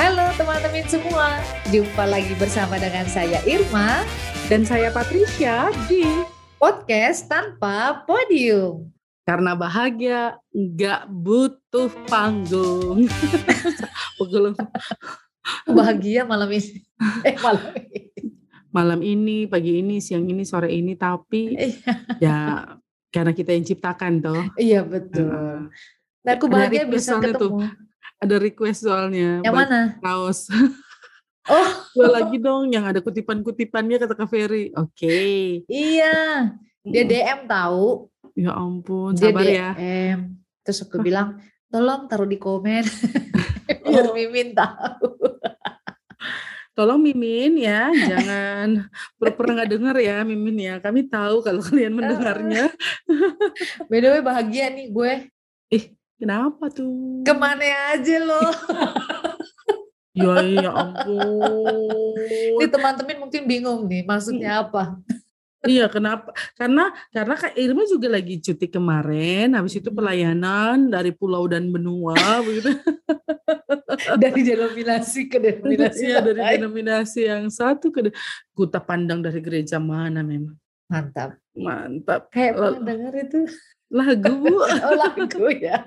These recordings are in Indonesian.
Halo teman-teman semua, jumpa lagi bersama dengan saya Irma Dan saya Patricia di podcast tanpa podium. Karena Bahagia nggak butuh panggung. Pegel Bahagia malam ini. Eh malam ini. malam ini, pagi ini, siang ini, sore ini, tapi Iya, ya karena kita yang ciptakan toh. Iya betul. Heeh. Dan aku bahagia bisa soalnya tuh. ketemu. Ada request soalnya. Yang mana? Kaos. Oh Dua lagi dong yang ada kutipan-kutipannya kata Kak Ferry. Oke. iya, dia DM tahu. Ya ampun, Dia sabar ya. DM. Terus aku bilang, tolong taruh di komen. Biar Mimin tahu. Tolong Mimin ya, jangan pura-pura nggak dengar ya Mimin ya. Kami tahu kalau kalian mendengarnya. By the way bahagia nih gue. Kenapa tuh? Ke mana aja loh. Ya, ya ampun. Ini teman-teman mungkin bingung nih maksudnya apa. Iya, kenapa? Karena karena Kak Irma juga lagi cuti kemarin, habis itu pelayanan dari pulau dan benua begitu. Dari denominasi ke denominasi Iya, dari denominasi yang satu ke kuta pandang dari gereja mana memang. Mantap. Mantap. Kayak pernah denger itu. Lagu. Oh lagu ya.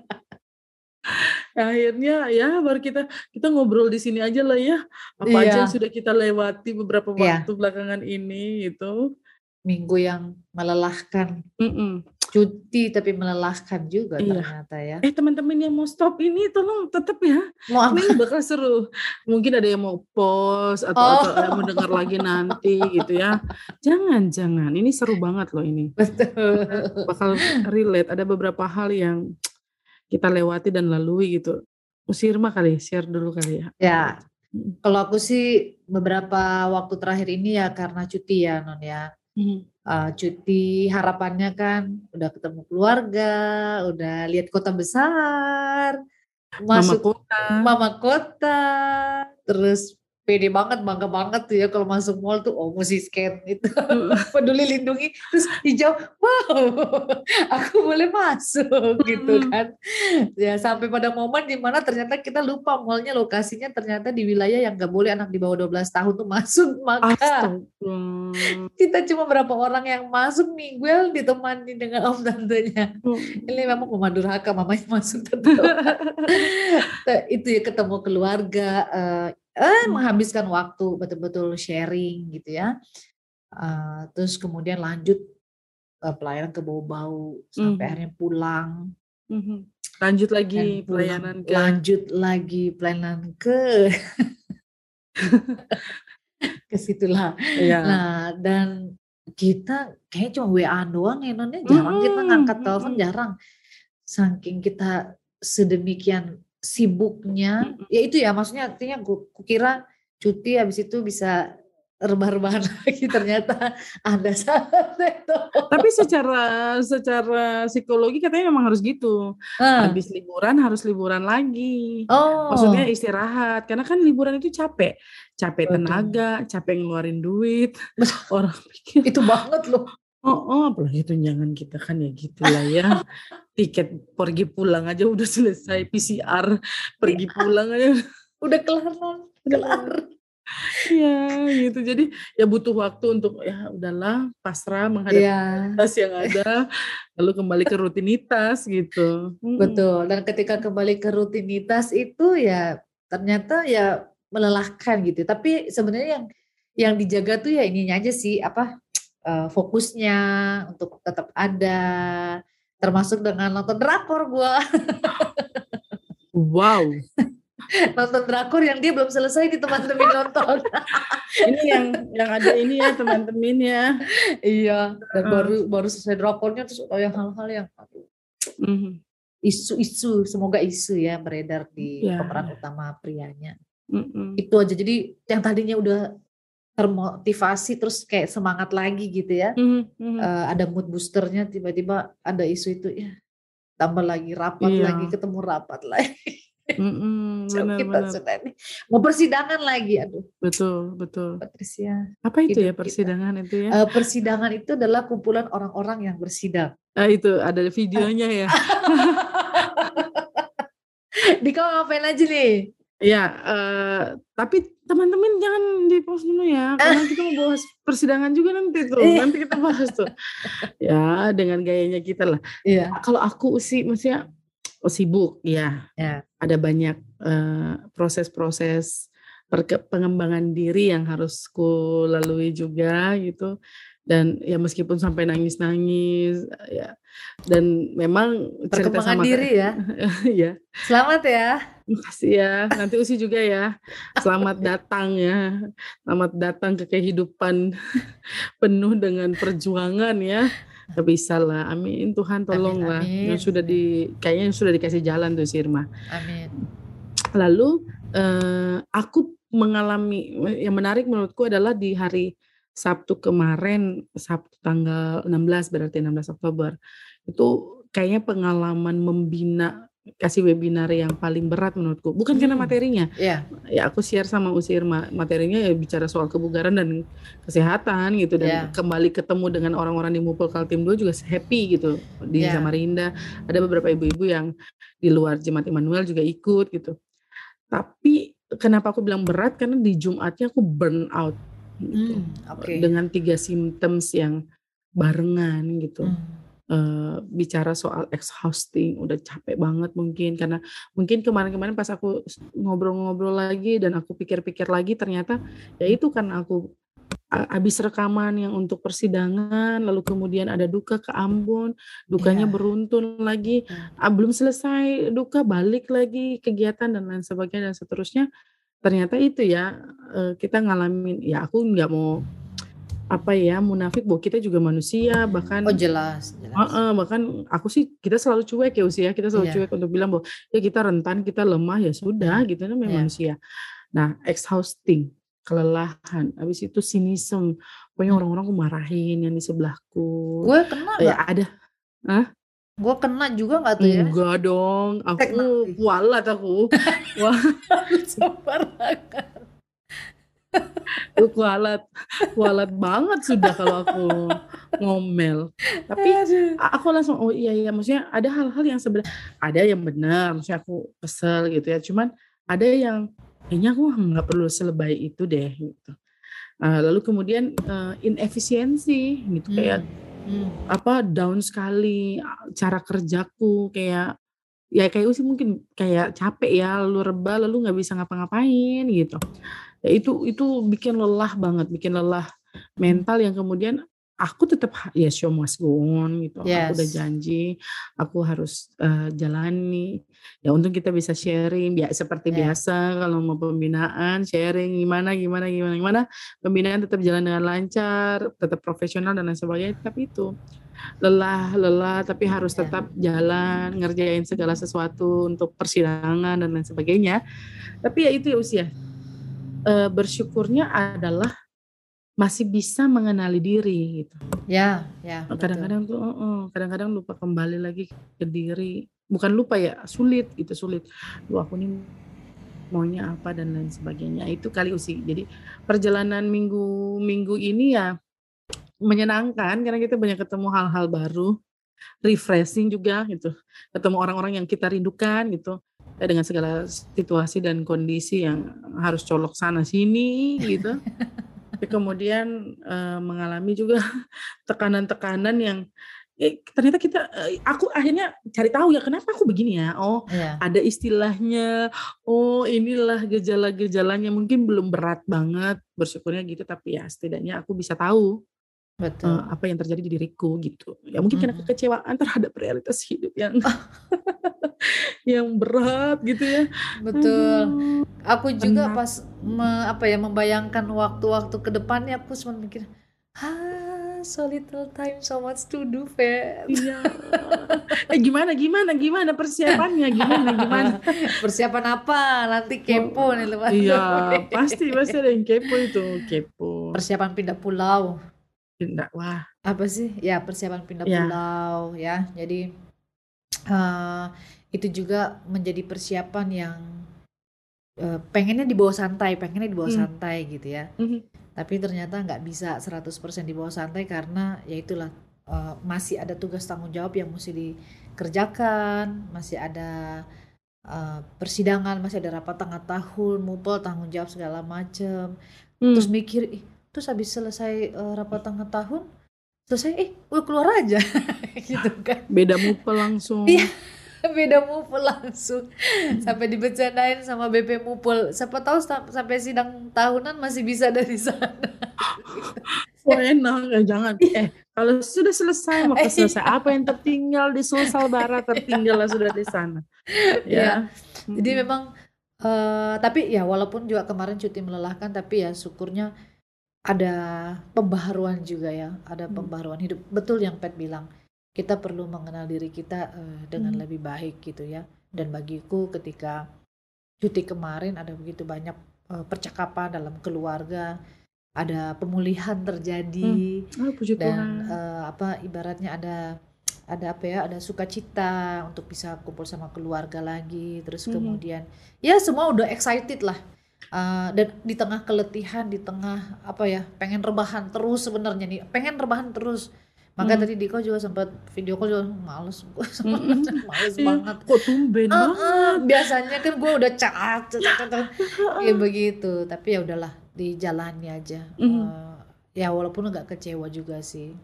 Akhirnya ya baru kita kita ngobrol di sini aja lah ya. Apa aja Iya. yang sudah kita lewati beberapa Iya. waktu belakangan ini gitu. Minggu yang melelahkan. Mm-mm. Cuti tapi melelahkan juga Iya. ternyata ya. Eh teman-teman yang mau stop ini tolong tetap ya. Mau apa? Ini bakal seru. Mungkin ada yang mau pause atau, Oh. atau yang mau dengar lagi nanti gitu ya. Jangan, jangan. Ini seru banget loh ini. Betul. Bakal relate. Ada beberapa hal yang kita lewati dan lalui gitu. Usirma kali, share dulu kali ya. Ya, kalau aku sih beberapa waktu terakhir ini ya karena cuti ya Non ya. Eh, cuti harapannya kan udah ketemu keluarga, udah lihat kota besar, Mama masuk kota. mama kota, terus pede banget, bangga banget tuh ya kalau masuk mall tuh oh mesti scan itu peduli lindungi terus hijau wow aku boleh masuk gitu kan. Ya sampai pada momen di mana ternyata kita lupa mallnya lokasinya ternyata di wilayah yang gak boleh anak di bawah 12 tahun tuh masuk maka Astaga. kita cuma berapa orang yang masuk nih gue ditemani dengan om tantenya ini memang mama durhaka mamanya masuk tetap itu ya ketemu keluarga eh, eh Hmm. menghabiskan waktu betul-betul sharing gitu ya Eh, terus kemudian lanjut eh, pelayanan ke bau-bau sampai Mhm. akhirnya pulang Mhm. Lanjut lagi pulang pelayanan ke lanjut lagi pelayanan ke ke situlah ya. Nah, dan kita kayak cuma WA doang ya nonnya jarang kita Mm-mm, ngangkat telepon mm-mm. jarang. Saking kita sedemikian sibuknya, ya itu ya maksudnya artinya gu- kukira cuti habis itu bisa rebah-rebahan lagi ternyata ada saat itu. Tapi secara secara psikologi katanya memang harus gitu. Ah, Habis liburan harus liburan lagi. oh, Maksudnya istirahat. Karena kan liburan itu capek. Capek Betul. tenaga, capek ngeluarin duit. Orang pikir, itu banget loh. oh, oh apalagi tunjangan kita kan ya gitu lah ya. Tiket pergi pulang aja udah selesai. PCR pergi pulang aja. Udah kelar, kelar. Iya gitu. Jadi ya butuh waktu untuk ya udahlah pasrah menghadapi Iya, rutinitas yang ada. Lalu kembali ke rutinitas gitu. Mm-mm. betul. Dan ketika kembali ke rutinitas itu ya ternyata ya melelahkan gitu. Tapi sebenarnya yang yang dijaga tuh ya ininya aja sih apa eh, fokusnya untuk tetap ada termasuk dengan nonton drakor gua Wow. nonton drakor yang dia belum selesai di teman-teman nonton Ini yang yang ada ini ya teman-teman ya. iya dan Heeh. baru baru selesai drakornya terus oh yang hal-hal yang Mhm. isu-isu semoga isu ya beredar di Ya. pemeran utama prianya Mm-mm. itu aja jadi yang tadinya udah termotivasi terus kayak semangat lagi gitu ya Mhm, mhm. Eh, ada mood boosternya tiba-tiba ada isu itu ya tambah lagi rapat Iya. lagi, ketemu rapat lagi. So, benar kita benar. sudah nih mau persidangan lagi, aduh Betul, betul. Patricia. Apa itu ya Hidup kita. persidangan itu ya? Eh, persidangan itu adalah kumpulan orang-orang yang bersidang. Ah, itu ada videonya ya. Di kau ngapain aja nih? Ya, eh, tapi teman-teman jangan di post dulu ya, karena kita mau bahas persidangan juga nanti tuh. Iya. Nanti kita bahas tuh. Ya, dengan gayanya kita lah. Iya. Kalau aku sih, maksudnya oh, sibuk, ya. Ya. Ada banyak eh, proses-proses perke- pengembangan diri yang harus ku lalui juga gitu. Dan ya meskipun sampai nangis-nangis, ya. Dan memang cerita Perkembangan sama diri ya. ya. Selamat ya. Makasih ya. Nanti Usi juga ya. Selamat datang ya. Selamat datang ke kehidupan penuh dengan perjuangan ya. Gak bisa lah. Amin. Tuhan tolong lah. amin. Yang sudah di kayaknya sudah dikasih jalan tuh si Irma. Amin. Lalu eh, aku mengalami yang menarik menurutku adalah di hari Sabtu kemarin, Sabtu tanggal 16 berarti 16 Oktober. Itu kayaknya pengalaman membina kasih webinar yang paling berat menurutku. Bukan karena Hmm. materinya. Ya. Ya aku share sama Usir ma- materinya ya bicara soal kebugaran dan kesehatan gitu dan Ya. kembali ketemu dengan orang-orang di Mupul Kaltim 2 juga happy gitu di Ya. Samarinda. Ada beberapa ibu-ibu yang di luar Jemaat Immanuel juga ikut gitu. Tapi kenapa aku bilang berat karena di Jumatnya aku burn out gitu. Hmm, Oke. dengan tiga symptoms yang barengan gitu Hmm. Eh, bicara soal exhausting udah capek banget mungkin karena mungkin kemarin-kemarin pas aku ngobrol-ngobrol lagi dan aku pikir-pikir lagi ternyata ya itu kan aku habis rekaman yang untuk persidangan lalu kemudian ada duka ke Ambon dukanya Iya. beruntun lagi Hmm. ah, belum selesai duka balik lagi kegiatan dan lain sebagainya dan seterusnya ternyata itu ya eh, kita ngalamin ya aku nggak mau apa ya munafik bahwa kita juga manusia bahkan Oh jelas, jelas. Heeh, bahkan aku sih kita selalu cuek ya usia kita selalu Iya. cuek untuk bilang bahwa ya kita rentan kita lemah ya sudah gitu namanya Iya. manusia nah exhausting kelelahan habis itu sinism pokoknya Hmm. orang-orang aku marahin yang di sebelahku Gue kena ya ada Gue kena juga nggak tuh ya? enggak dong. Aku Teknologi. kualat aku. Wah. Sembarangan. aku kualat. Kualat banget sudah kalau aku ngomel. Tapi aku langsung oh iya iya. Maksudnya ada hal-hal yang sebenarnya ada yang benar. Maksudnya aku kesel gitu ya. Cuman ada yang kayaknya aku nggak perlu selebay itu deh gitu. Ah, lalu kemudian eh, inefisiensi gitu. Kayak Hmm. apa down sekali cara kerjaku kayak ya kayak sih mungkin kayak capek ya lalu rebah lalu nggak bisa ngapa-ngapain gitu ya itu itu bikin lelah banget bikin lelah mental yang kemudian aku tetap ya show must go on gitu aku udah Yes. janji aku harus eh, jalani ya untung kita bisa sharing ya seperti Ya. biasa kalau mau pembinaan sharing gimana gimana gimana gimana pembinaan tetap jalan dengan lancar tetap profesional dan lain sebagainya tapi itu lelah lelah tapi harus Ya. tetap jalan ngerjain segala sesuatu untuk persidangan dan lain sebagainya tapi ya itu ya usia Eh, bersyukurnya adalah masih bisa mengenali diri gitu. Ya, ya. betul. kadang-kadang tuh oh, oh, kadang-kadang lupa kembali lagi ke diri. Bukan lupa ya sulit gitu sulit. Lu aku nih maunya apa dan lain sebagainya. Itu kali usi jadi perjalanan minggu minggu ini ya menyenangkan karena kita banyak ketemu hal-hal baru refreshing juga gitu. Ketemu orang-orang yang kita rindukan gitu. Ya, dengan segala situasi dan kondisi yang harus colok sana sini gitu Tapi kemudian eh, mengalami juga tekanan-tekanan yang eh, ternyata kita eh, aku akhirnya cari tahu ya kenapa aku begini ya oh Ya. ada istilahnya oh inilah gejala-gejalanya mungkin belum berat banget bersyukurnya gitu tapi ya setidaknya aku bisa tahu Betul. eh, apa yang terjadi di diriku gitu ya mungkin karena Mhm. kekecewaan terhadap realitas hidup yang yang berat gitu ya Betul. Aduh. Aku juga Kenapa? pas me- apa ya membayangkan waktu-waktu ke depannya aku cuma mikir, ah so little time so much to do, Feb. Iya. Eh gimana gimana gimana persiapannya gimana gimana? Persiapan apa? Nanti kepo nih lu. Iya pasti pasti ada yang kepo itu kepo. Persiapan pindah pulau. Tidak wah Apa sih? Ya, persiapan pindah Ya. pulau ya. Jadi uh, itu juga menjadi persiapan yang uh, pengennya dibawa santai, pengennya dibawa hmm. santai gitu ya. Hmm. Tapi ternyata nggak bisa 100% dibawa santai karena ya itulah uh, masih ada tugas tanggung jawab yang mesti dikerjakan, masih ada uh, persidangan, masih ada rapat tengah tahun, mupel tanggung jawab segala macam. Hmm. Terus mikir, ih, terus habis selesai uh, rapat tengah tahun, selesai, eh, udah keluar aja, gitu kan? Beda mupel langsung. Iya beda mupul langsung. Sampai dibicarain sama BP Mupul. Siapa tahu sampai sidang tahunan masih bisa dari sana. Wah enak ya jangan. Eh kalau sudah selesai maka selesai apa yang tertinggal di Sulsel Barat tertinggal sudah di sana. Ya, ya. jadi memang uh, tapi ya walaupun juga kemarin cuti melelahkan tapi ya syukurnya ada pembaharuan juga ya ada hmm. pembaharuan hidup betul yang Pet bilang kita perlu mengenal diri kita uh, dengan hmm. lebih baik gitu ya. Dan bagiku ketika cuti kemarin ada begitu banyak uh, percakapan dalam keluarga, ada pemulihan terjadi hmm. oh, dan uh, apa ibaratnya ada ada apa ya ada sukacita untuk bisa kumpul sama keluarga lagi terus hmm. kemudian ya semua udah excited lah uh, dan di tengah keletihan di tengah apa ya pengen rebahan terus sebenarnya nih. Pengen rebahan terus. Maka hmm. tadi Diko juga sempat video call juga males gue hmm. males iya, banget. Kok tumben uh, banget? uh, biasanya kan gue udah cat cat cat ya begitu tapi ya udahlah dijalani aja. Hmm. uh, ya walaupun nggak kecewa juga sih.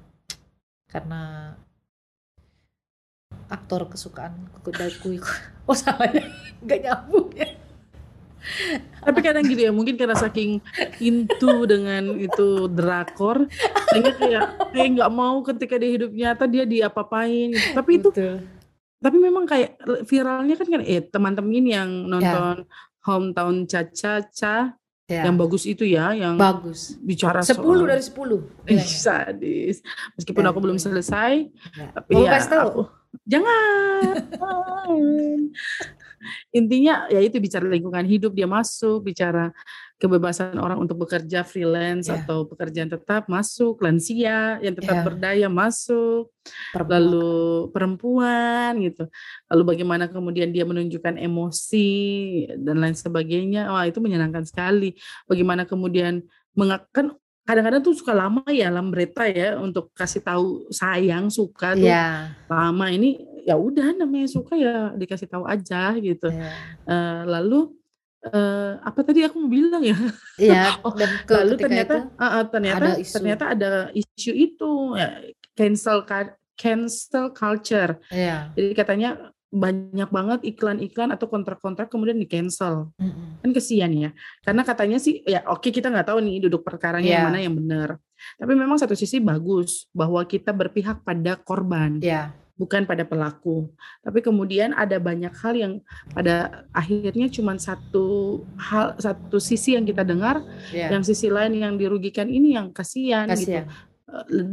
Karena aktor kesukaan kudaku oh salah ya nggak nyambung ya tapi kadang gitu ya mungkin karena saking into dengan itu drakor sehingga kayak kayak nggak mau ketika di hidup nyata dia diapa-apain gitu. tapi itu Betul. tapi memang kayak viralnya kan kan eh teman-teman yang nonton yeah. hometown caca-caca Ya. Yang bagus itu ya, yang bagus. Bicara 10 soal dari 10. Sadis. Meskipun ya, aku belum selesai, ya. tapi Mau ya aku, jangan. Intinya ya itu bicara lingkungan hidup dia masuk bicara kebebasan orang untuk bekerja freelance yeah. atau pekerjaan tetap masuk lansia yang tetap yeah. berdaya masuk perempuan. lalu perempuan gitu lalu bagaimana kemudian dia menunjukkan emosi dan lain sebagainya wah itu menyenangkan sekali bagaimana kemudian mengakan kadang-kadang tuh suka lama ya lambreta ya untuk kasih tahu sayang suka tuh yeah. lama ini ya udah namanya suka ya dikasih tahu aja gitu. Yeah. Iya. Uh, lalu uh, apa tadi aku mau bilang ya? Iya. oh, lalu ternyata itu uh, uh, ternyata ada isu. ternyata ada isu itu ya, cancel cancel culture. Yeah. Jadi katanya banyak banget iklan-iklan atau kontrak-kontrak kemudian di cancel mm-hmm. kan kesian ya karena katanya sih ya oke okay, kita nggak tahu nih duduk perkaranya yeah. yang mana yang benar tapi memang satu sisi bagus bahwa kita berpihak pada korban yeah bukan pada pelaku. Tapi kemudian ada banyak hal yang pada akhirnya cuma satu hal satu sisi yang kita dengar, yeah. yang sisi lain yang dirugikan ini yang kasihan, gitu. Eh,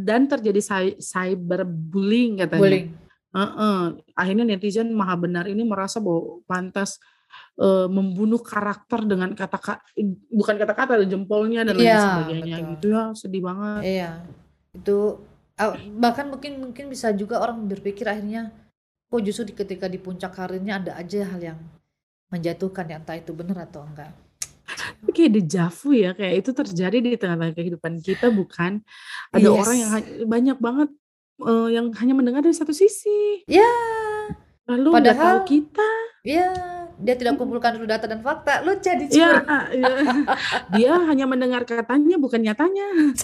dan terjadi cyberbullying katanya. Bullying. Uh -uh. Akhirnya netizen maha benar ini merasa bahwa pantas uh, membunuh karakter dengan kata-kata bukan kata-kata jempolnya dan lain yeah, sebagainya betul. gitu ya sedih banget. Iya. Itu bahkan mungkin mungkin bisa juga orang berpikir akhirnya kok justru di, ketika di puncak karirnya ada aja hal yang menjatuhkan ya entah itu benar atau enggak. Tapi kayak dejavu ya kayak itu terjadi di tengah-tengah kehidupan kita bukan? Ada yes. orang yang banyak banget uh, yang hanya mendengar dari satu sisi. Ya. Lalu padahal tahu kita. ya dia tidak kumpulkan dulu data dan fakta lo jadi ya, ya. dia hanya mendengar katanya bukan nyatanya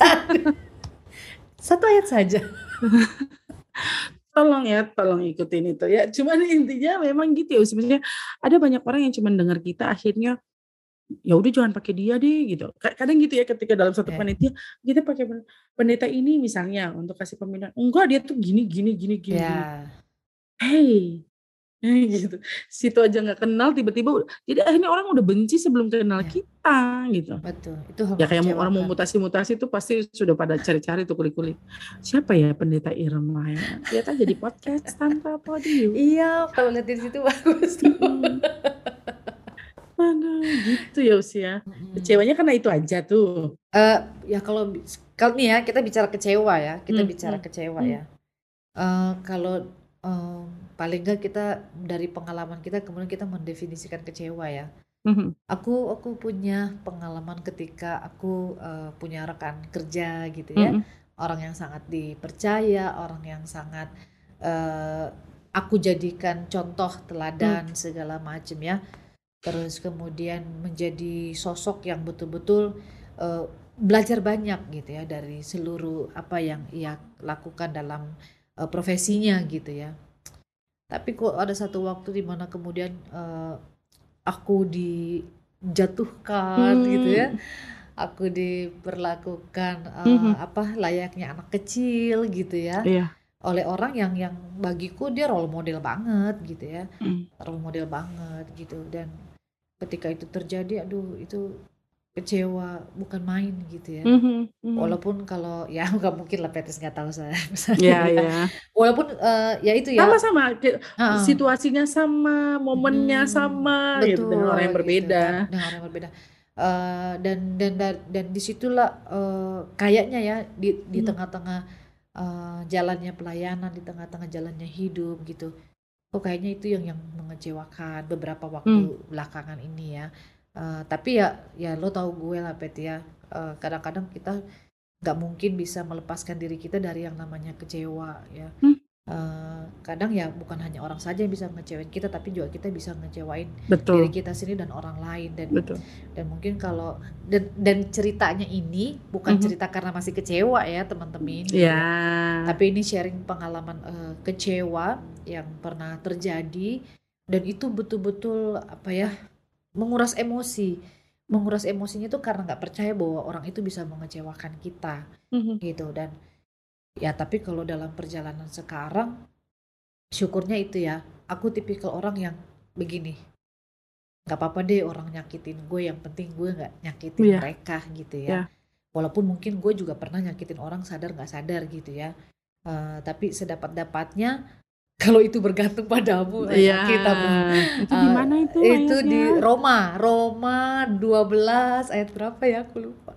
Satu ayat saja. tolong ya, tolong ikutin itu ya. Cuman intinya memang gitu ya. Sebenarnya ada banyak orang yang cuma dengar kita akhirnya ya udah jangan pakai dia deh gitu. Kadang gitu ya ketika dalam satu yeah. panitia kita pakai pendeta ini misalnya untuk kasih pembinaan. Enggak dia tuh gini gini gini gini. Yeah. Hey, gitu. Situ aja nggak kenal tiba-tiba jadi akhirnya orang udah benci sebelum kenal ya. kita gitu. Betul. Itu ya kayak mau orang mau mutasi-mutasi itu pasti sudah pada cari-cari tuh kulik-kulik. Siapa ya pendeta Irma ya? Lihat aja di podcast tanpa podium. Iya, kalau lihat di situ bagus tuh. Hmm. Mana gitu ya usia. Hmm. Kecewanya karena itu aja tuh. Uh, ya kalau kalau nih ya kita bicara kecewa ya, kita hmm. bicara kecewa hmm. ya. Uh, kalau mmm, paling enggak kita dari pengalaman kita kemudian kita mendefinisikan kecewa ya. Mhm. Aku aku punya pengalaman ketika aku, eee, punya rekan kerja gitu ya, Mhm. orang yang sangat dipercaya, orang yang sangat, eee, aku jadikan contoh, teladan, segala macem ya. Terus kemudian menjadi sosok yang betul-betul, eee, belajar banyak gitu ya dari seluruh apa yang ia lakukan dalam, eee, profesinya gitu ya. Tapi kok ada satu waktu di mana kemudian, eee, aku dijatuhkan gitu ya, aku diperlakukan, eee, Mhm. apa, layaknya anak kecil gitu ya, Iya. oleh orang yang yang bagiku dia role model banget gitu ya, Mhm. role model banget gitu dan ketika itu terjadi aduh itu kecewa bukan main gitu ya. Mhm mhm. Walaupun kalau ya nggak mungkin lah Petrus nggak tahu saya misalnya ya. iya. Walaupun, eee, ya itu ya Sama-sama, ke heeh. situasinya sama, momennya Mhm, sama gitu dengan orang yang betul gitu berbeda. kan, dengan orang yang berbeda. Eee, dan dan dan dan di situlah, eee, kayaknya ya di di Mmm. tengah-tengah, eee, jalannya pelayanan, di tengah-tengah jalannya hidup gitu, kok kayaknya itu yang yang mengecewakan beberapa waktu belakangan ini ya. Eee, tapi ya ya lo tahu gue lah Pet ya, eee, kadang-kadang kita nggak mungkin bisa melepaskan diri kita dari yang namanya kecewa ya. Mmm. Eee, kadang ya bukan hanya orang saja yang bisa ngecewain kita, tapi juga kita bisa ngecewain diri Betul. kita sendiri dan orang lain dan Betul. dan mungkin kalau dan dan ceritanya ini bukan Mhm. cerita karena masih kecewa ya teman-teman ya. Tapi ini sharing pengalaman, eee, kecewa yang pernah terjadi dan itu betul-betul apa ya, menguras emosi. Menguras emosinya itu karena nggak percaya bahwa orang itu bisa mengecewakan kita Mhm. gitu dan ya tapi kalau dalam perjalanan sekarang, syukurnya itu ya, aku tipikal orang yang begini, nggak apa-apa deh orang nyakitin gue, yang penting gue nggak nyakitin Iya. mereka gitu ya. Walaupun mungkin gue juga pernah nyakitin orang sadar nggak sadar gitu ya. Eee, tapi sedapat-dapatnya kalau itu bergantung padamu ayat kita itu di mana itu itu di? Roma, Roma 12 ayat berapa ya aku lupa.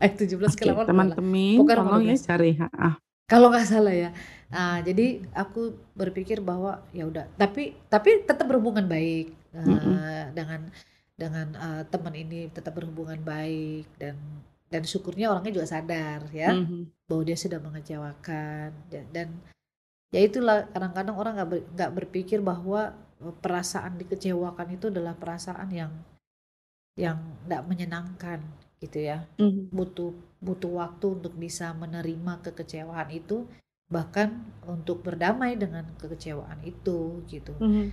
Ayat 17 ke Oke, 18 lah, teman-teman tolong ya 12. cari, heeh. Kalau nggak salah ya. Nah, jadi aku berpikir bahwa ya udah, tapi tapi tetap berhubungan baik, Mhm. eee, dengan dengan, eee, teman ini tetap berhubungan baik dan dan syukurnya orangnya juga sadar ya, Mhm. bahwa dia sudah mengecewakan da dan ya itulah kadang-kadang orang nggak ber nggak berpikir bahwa, eee, perasaan dikecewakan itu adalah perasaan yang yang nggak menyenangkan gitu ya. Mhm. Butuh butuh waktu untuk bisa menerima kekecewaan itu, bahkan untuk berdamai dengan kekecewaan itu gitu. Mhm.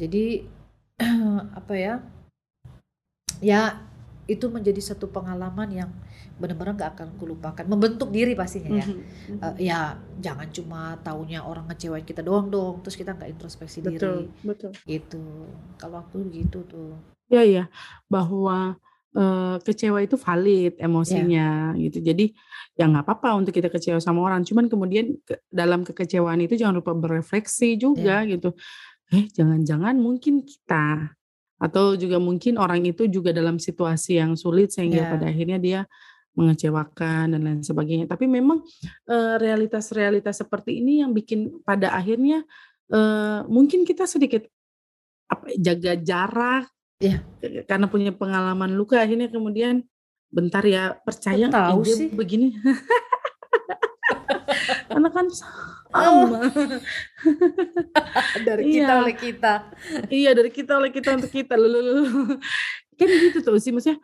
Jadi apa ya ya itu menjadi satu pengalaman yang benar-benar nggak akan kulupakan, membentuk diri pastinya ya. Mhm mhm. Eee, ya jangan cuma taunya orang ngecewain kita doang dong, terus kita nggak introspeksi diri, Betul betul. gitu. Kalau aku gitu tuh. Iya iya, bahwa, eee, kecewa itu valid emosinya gitu. Jadi ya nggak apa-apa untuk kita kecewa sama orang, cuman kemudian ke dalam kekecewaan itu jangan lupa berefleksi juga gitu. Eh, jangan-jangan mungkin kita atau juga mungkin orang itu juga dalam situasi yang sulit sehingga pada Iya. akhirnya dia mengecewakan dan lain sebagainya. Tapi memang, eee, realitas-realitas seperti ini yang bikin pada akhirnya, eee, mungkin kita sedikit apa, jaga jarak, Iya. eee, karena punya pengalaman luka akhirnya kemudian, "Bentar ya, percaya tahu sih? begini." Karena kan Oh. sama. Dari kita Iya. oleh kita. Iya, dari kita oleh kita untuk kita, loh. Kan gitu tuh sih maksudnya,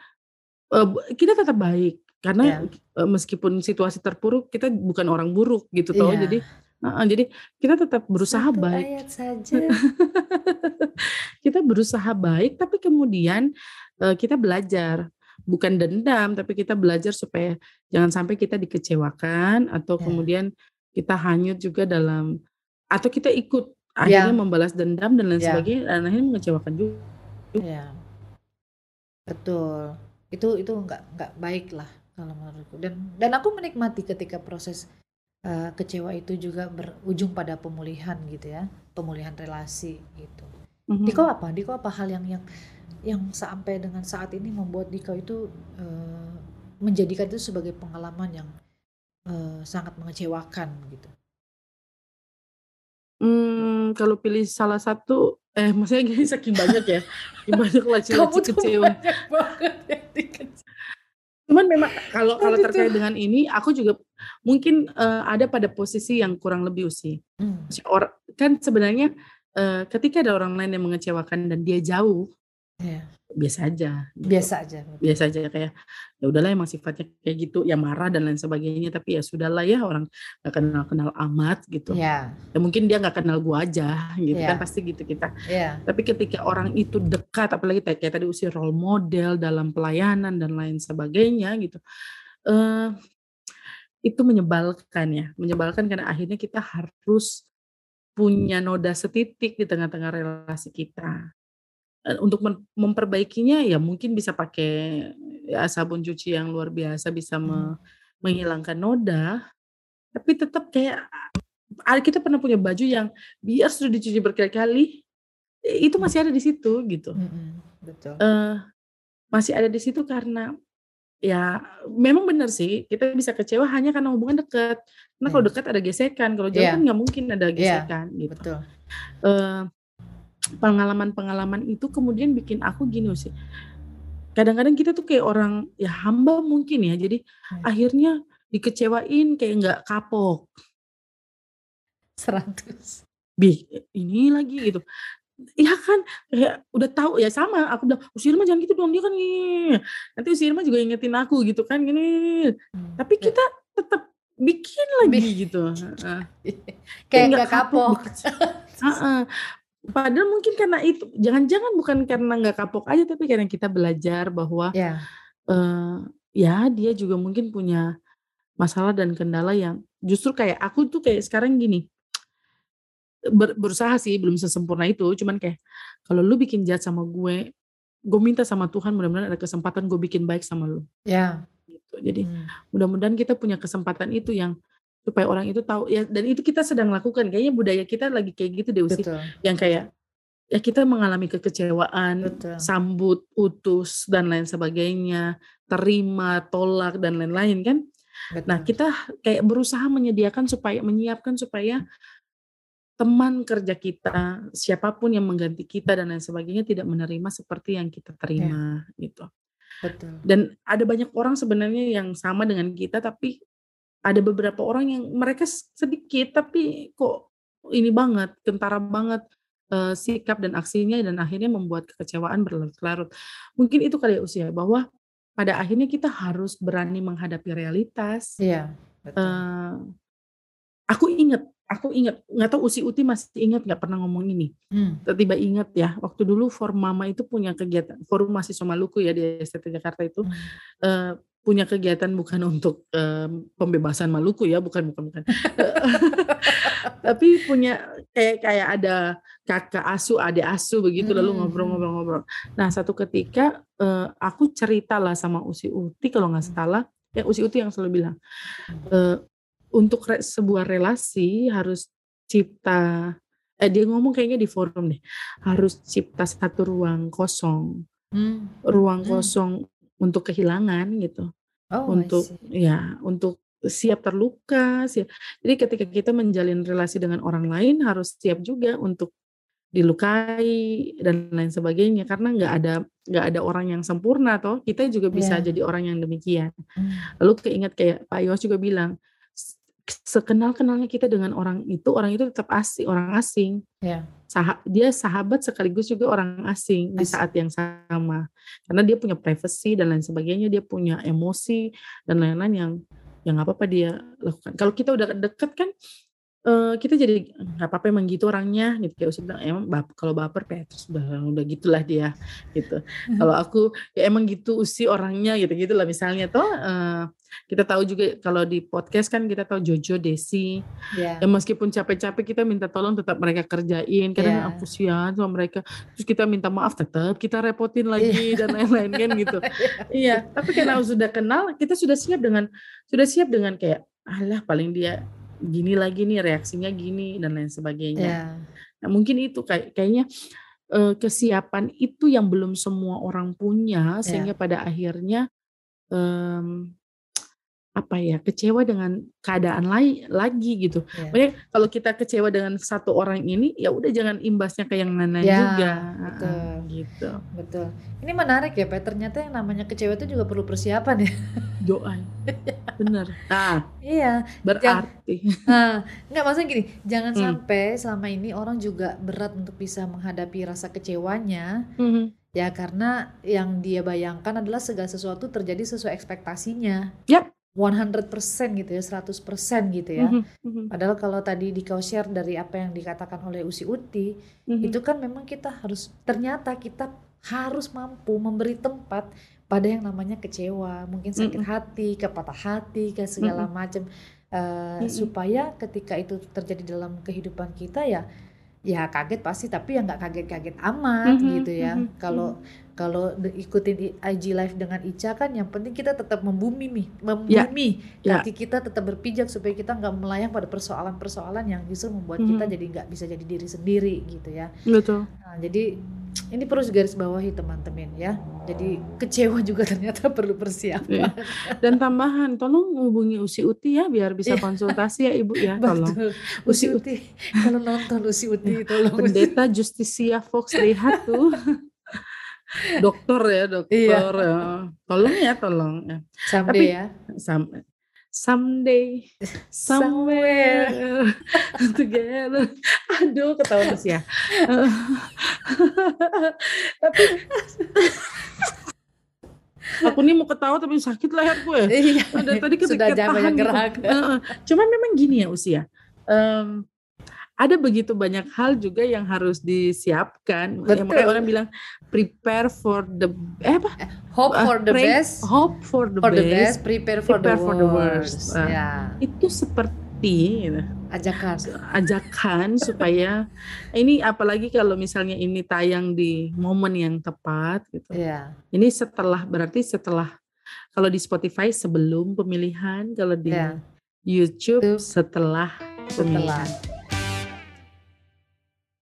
b kita tetap baik karena, Iya. eee, meskipun situasi terpuruk kita bukan orang buruk gitu toh. Jadi Iya. heeh, jadi kita tetap berusaha Satu baik. ayat saja. Kita berusaha baik tapi kemudian, eee, kita belajar, bukan dendam tapi kita belajar supaya jangan sampai kita dikecewakan atau Iya. kemudian kita hanyut juga dalam atau kita ikut akhirnya Iya. membalas dendam dan lain Iya. sebagainya dan akhirnya mengecewakan juga. Iya. Betul. Itu itu nggak nggak baik lah kalau menurutku dan dan aku menikmati ketika proses, eee, kecewa itu juga berujung pada pemulihan gitu ya, pemulihan relasi gitu. Diko Mhm. apa? Diko apa hal yang yang yang sampai dengan saat ini membuat Diko itu, eee, menjadikan itu sebagai pengalaman yang, eee, sangat mengecewakan gitu? Hmm, kalau pilih salah satu, eh maksudnya gini saking banyak ya, banyak laci-laci kecewa. banyak banget dikece Cuman memang kalau kalau terkait dengan ini, aku juga mungkin, eee, ada pada posisi yang kurang lebih Usi. Mmm. Si ora kan sebenarnya, eee, ketika ada orang lain yang mengecewakan dan dia jauh, Iya. biasa aja gitu. Biasa aja, betul. Biasa aja kayak, ya udahlah emang sifatnya kayak gitu, ya marah dan lain sebagainya, tapi ya sudahlah ya orang nggak kenal-kenal amat gitu. Iya. Ya mungkin dia nggak kenal gua aja gitu kan, Iya. pasti gitu kita. Iya. Tapi ketika orang itu dekat, apalagi kayak tadi Usi role model dalam pelayanan dan lain sebagainya gitu, eee, itu menyebalkan ya, menyebalkan karena akhirnya kita harus punya noda setitik di tengah-tengah relasi kita. Eee, untuk mem memperbaikinya ya mungkin bisa pakai ya sabun cuci yang luar biasa bisa me menghilangkan noda, tapi tetap kayak kita pernah punya baju yang biar sudah dicuci berkali-kali, itu masih ada di situ gitu. Mhm, betul. Eee, masih ada di situ karena ya memang benar sih, kita bisa kecewa hanya karena hubungan dekat. Karena kalau Iya. dekat ada gesekan, kalau jauh kan Iya. nggak mungkin ada Iya, gesekan gitu. betul. Eee, pengalaman-pengalaman itu kemudian bikin aku gini Usi, kadang-kadang kita tuh kayak orang ya hamba mungkin ya, jadi Mmm. akhirnya dikecewain kayak nggak kapok. 100. Bih, ini lagi gitu. Ya kan, kayak udah tahu ya sama aku bilang, "Usi Irma jangan gitu dong, dia kan gini." Nanti Usi Irma juga ingetin aku gitu kan, gini. Mmm, Tapi ya. kita tetap bikin Bi lagi gitu, heeh. Kayak nggak kapok heeh. Padahal mungkin karena itu jangan-jangan bukan karena nggak kapok aja, tapi karena kita belajar bahwa, Iya. eee, ya dia juga mungkin punya masalah dan kendala yang justru kayak aku tuh kayak sekarang gini ber berusaha sih, belum sesempurna itu, cuman kayak kalau lu bikin jahat sama gue, gue minta sama Tuhan mudah-mudahan ada kesempatan gue bikin baik sama lu. Iya. Gitu. Jadi Mmm. mudah-mudahan kita punya kesempatan itu yang supaya orang itu tahu ya dan itu kita sedang lakukan, kayaknya budaya kita lagi kayak gitu deh Usi, yang kayak ya kita mengalami kekecewaan, Betul. sambut, utus, dan lain sebagainya, terima, tolak, dan lain-lain kan. Nah Betul. kita kayak berusaha menyediakan supaya menyiapkan supaya teman kerja kita, siapa pun yang mengganti kita dan lain sebagainya tidak menerima seperti yang kita terima gitu. Betul. Dan ada banyak orang sebenarnya yang sama dengan kita, tapi ada beberapa orang yang mereka sedikit tapi kok ini banget, kentara banget, eee, sikap dan aksinya dan akhirnya membuat kekecewaan berlarut-larut. Mungkin itu kali ya Usi ya, bahwa pada akhirnya kita harus berani menghadapi realitas. Iya, betul. Eee, aku inget aku inget, nggak tahu Usi Uti masih ingat nggak pernah ngomong ini. Mmm. Tiba-tiba inget ya, waktu dulu Forum Mama itu punya kegiatan Forum Mahasiswa Maluku ya di STT Jakarta itu, Mmm. eee, punya kegiatan bukan untuk, mmm, pembebasan Maluku ya, bukan bukan bukan. Tapi punya kayak kayak ada kakak asuh, adik asuh begitu lalu Mmm, ngobrol mhm. ngobrol ngobrol. Nah satu ketika, eee, aku ceritalah sama Usi Uti kalau nggak Mmm. salah, ya Usi Uti yang selalu bilang, Mmm. Untuk re sebuah relasi harus cipta eh dia ngomong kayaknya di forum deh, harus cipta satu ruang kosong. Mmm, Ruang mmm. kosong untuk kehilangan gitu, Oh, untuk ya untuk siap terluka, siap jadi ketika kita menjalin relasi dengan orang lain harus siap juga untuk dilukai dan lain sebagainya, karena nggak ada nggak ada orang yang sempurna toh, kita juga bisa Iya. jadi orang yang demikian. Mmm. Lalu keinget kayak Pak Yos juga bilang, s sekenal-kenalnya kita dengan orang itu, orang itu tetap asi orang asing. Iya. Saha dia sahabat sekaligus juga orang asing di Asing. saat yang sama. Karena dia punya privacy dan lain sebagainya, dia punya emosi dan lain-lain yang ya nggak apa-apa dia lakukan. Kalau kita udah deket kan, eee, kita jadi nggak apa-apa emang gitu orangnya gitu, kayak Usi bilang, emang bap kalau baper Petrus udah udah gitulah dia gitu. Kalau aku ya emang gitu Usi orangnya gitu-gitulah misalnya toh, eee, kita tahu juga kalau di podcast kan kita tahu Jojo, Desi, Iya. ya meskipun capek-capek kita minta tolong tetap mereka kerjain, kadang Iya. aku kasihan sama mereka, terus kita minta maaf tetap kita repotin Iya. lagi dan lain-lain kan gitu. Iya, tapi karena sudah kenal, kita sudah siap dengan sudah siap dengan kayak, alah paling dia gini lagi nih, reaksinya gini dan lain sebagainya. Iya. Nah mungkin itu kayak kayaknya, eee, kesiapan itu yang belum semua orang punya Iya. sehingga pada akhirnya, mmm, apa ya kecewa dengan keadaan lain lagi gitu. Ya. Makanya kalau kita kecewa dengan satu orang ini ya udah jangan imbasnya ke yang lain Ya, juga. betul. Ah, gitu. Betul. Ini menarik ya, Pak. Ternyata yang namanya kecewa itu juga perlu persiapan ya. Doa. Bener. Nah, iya. berarti. Nah, nggak maksudnya gini, jangan Hmm. sampai selama ini orang juga berat untuk bisa menghadapi rasa kecewanya, Mhm. ya karena yang dia bayangkan adalah segala sesuatu terjadi sesuai ekspektasinya. Yap. 100% gitu ya, 100% gitu ya. Mhm, mhm, Padahal kalau tadi di kau share dari apa yang dikatakan oleh Usi Uti, mhm. itu kan memang kita harus ternyata kita harus mampu memberi tempat pada yang namanya kecewa, mungkin sakit Mm-mm. hati, kepatah hati, ke segala macam eh, Mm-mm. supaya ketika itu terjadi dalam kehidupan kita ya ya kaget pasti tapi ya nggak kaget-kaget amat Mhm, gitu ya. mhm, Kalau kalau ikutin IG live dengan Ica kan yang penting kita tetap membumi nih, Ya, membumi ya. kaki kita tetap berpijak supaya kita nggak melayang pada persoalan-persoalan yang justru membuat Mhm. kita jadi nggak bisa jadi diri sendiri gitu ya. Betul. Nah, jadi ini perlu garis bawahi teman-teman ya. Jadi kecewa juga ternyata perlu persiapan. Iya. Dan tambahan, tolong hubungi Usi Uti ya biar bisa Iya. konsultasi ya Ibu ya, tolong. Betul. Usi Usi Uti, kalau nonton Usi Uti tolong. Pendeta Justisia Fox lihat tuh. dokter ya, dokter. ya. Tolong ya, tolong ya. Someday Tapi- ya. Some, someday, somewhere, together. Aduh, ketawa terus ya. tapi aku nih mau ketawa tapi sakit leher gue. Iya. Tadi ketika Sudah jangan banyak gitu. gerak. Heeh. Cuman memang gini ya usia. Em, ada begitu banyak hal juga yang harus disiapkan. Ya, Betul. makanya orang bilang prepare for the eh apa? Hope Uh, for the pray- best, Hope for the for the best. best, prepare for, prepare the, for the worst. worst. Ah. Ya, Itu seperti gitu, ajakan. ajakan supaya ini apalagi kalau misalnya ini tayang di momen yang tepat gitu. Ya, Ini setelah berarti setelah kalau di Spotify sebelum pemilihan, kalau di ya. YouTube setelah. pemilihan.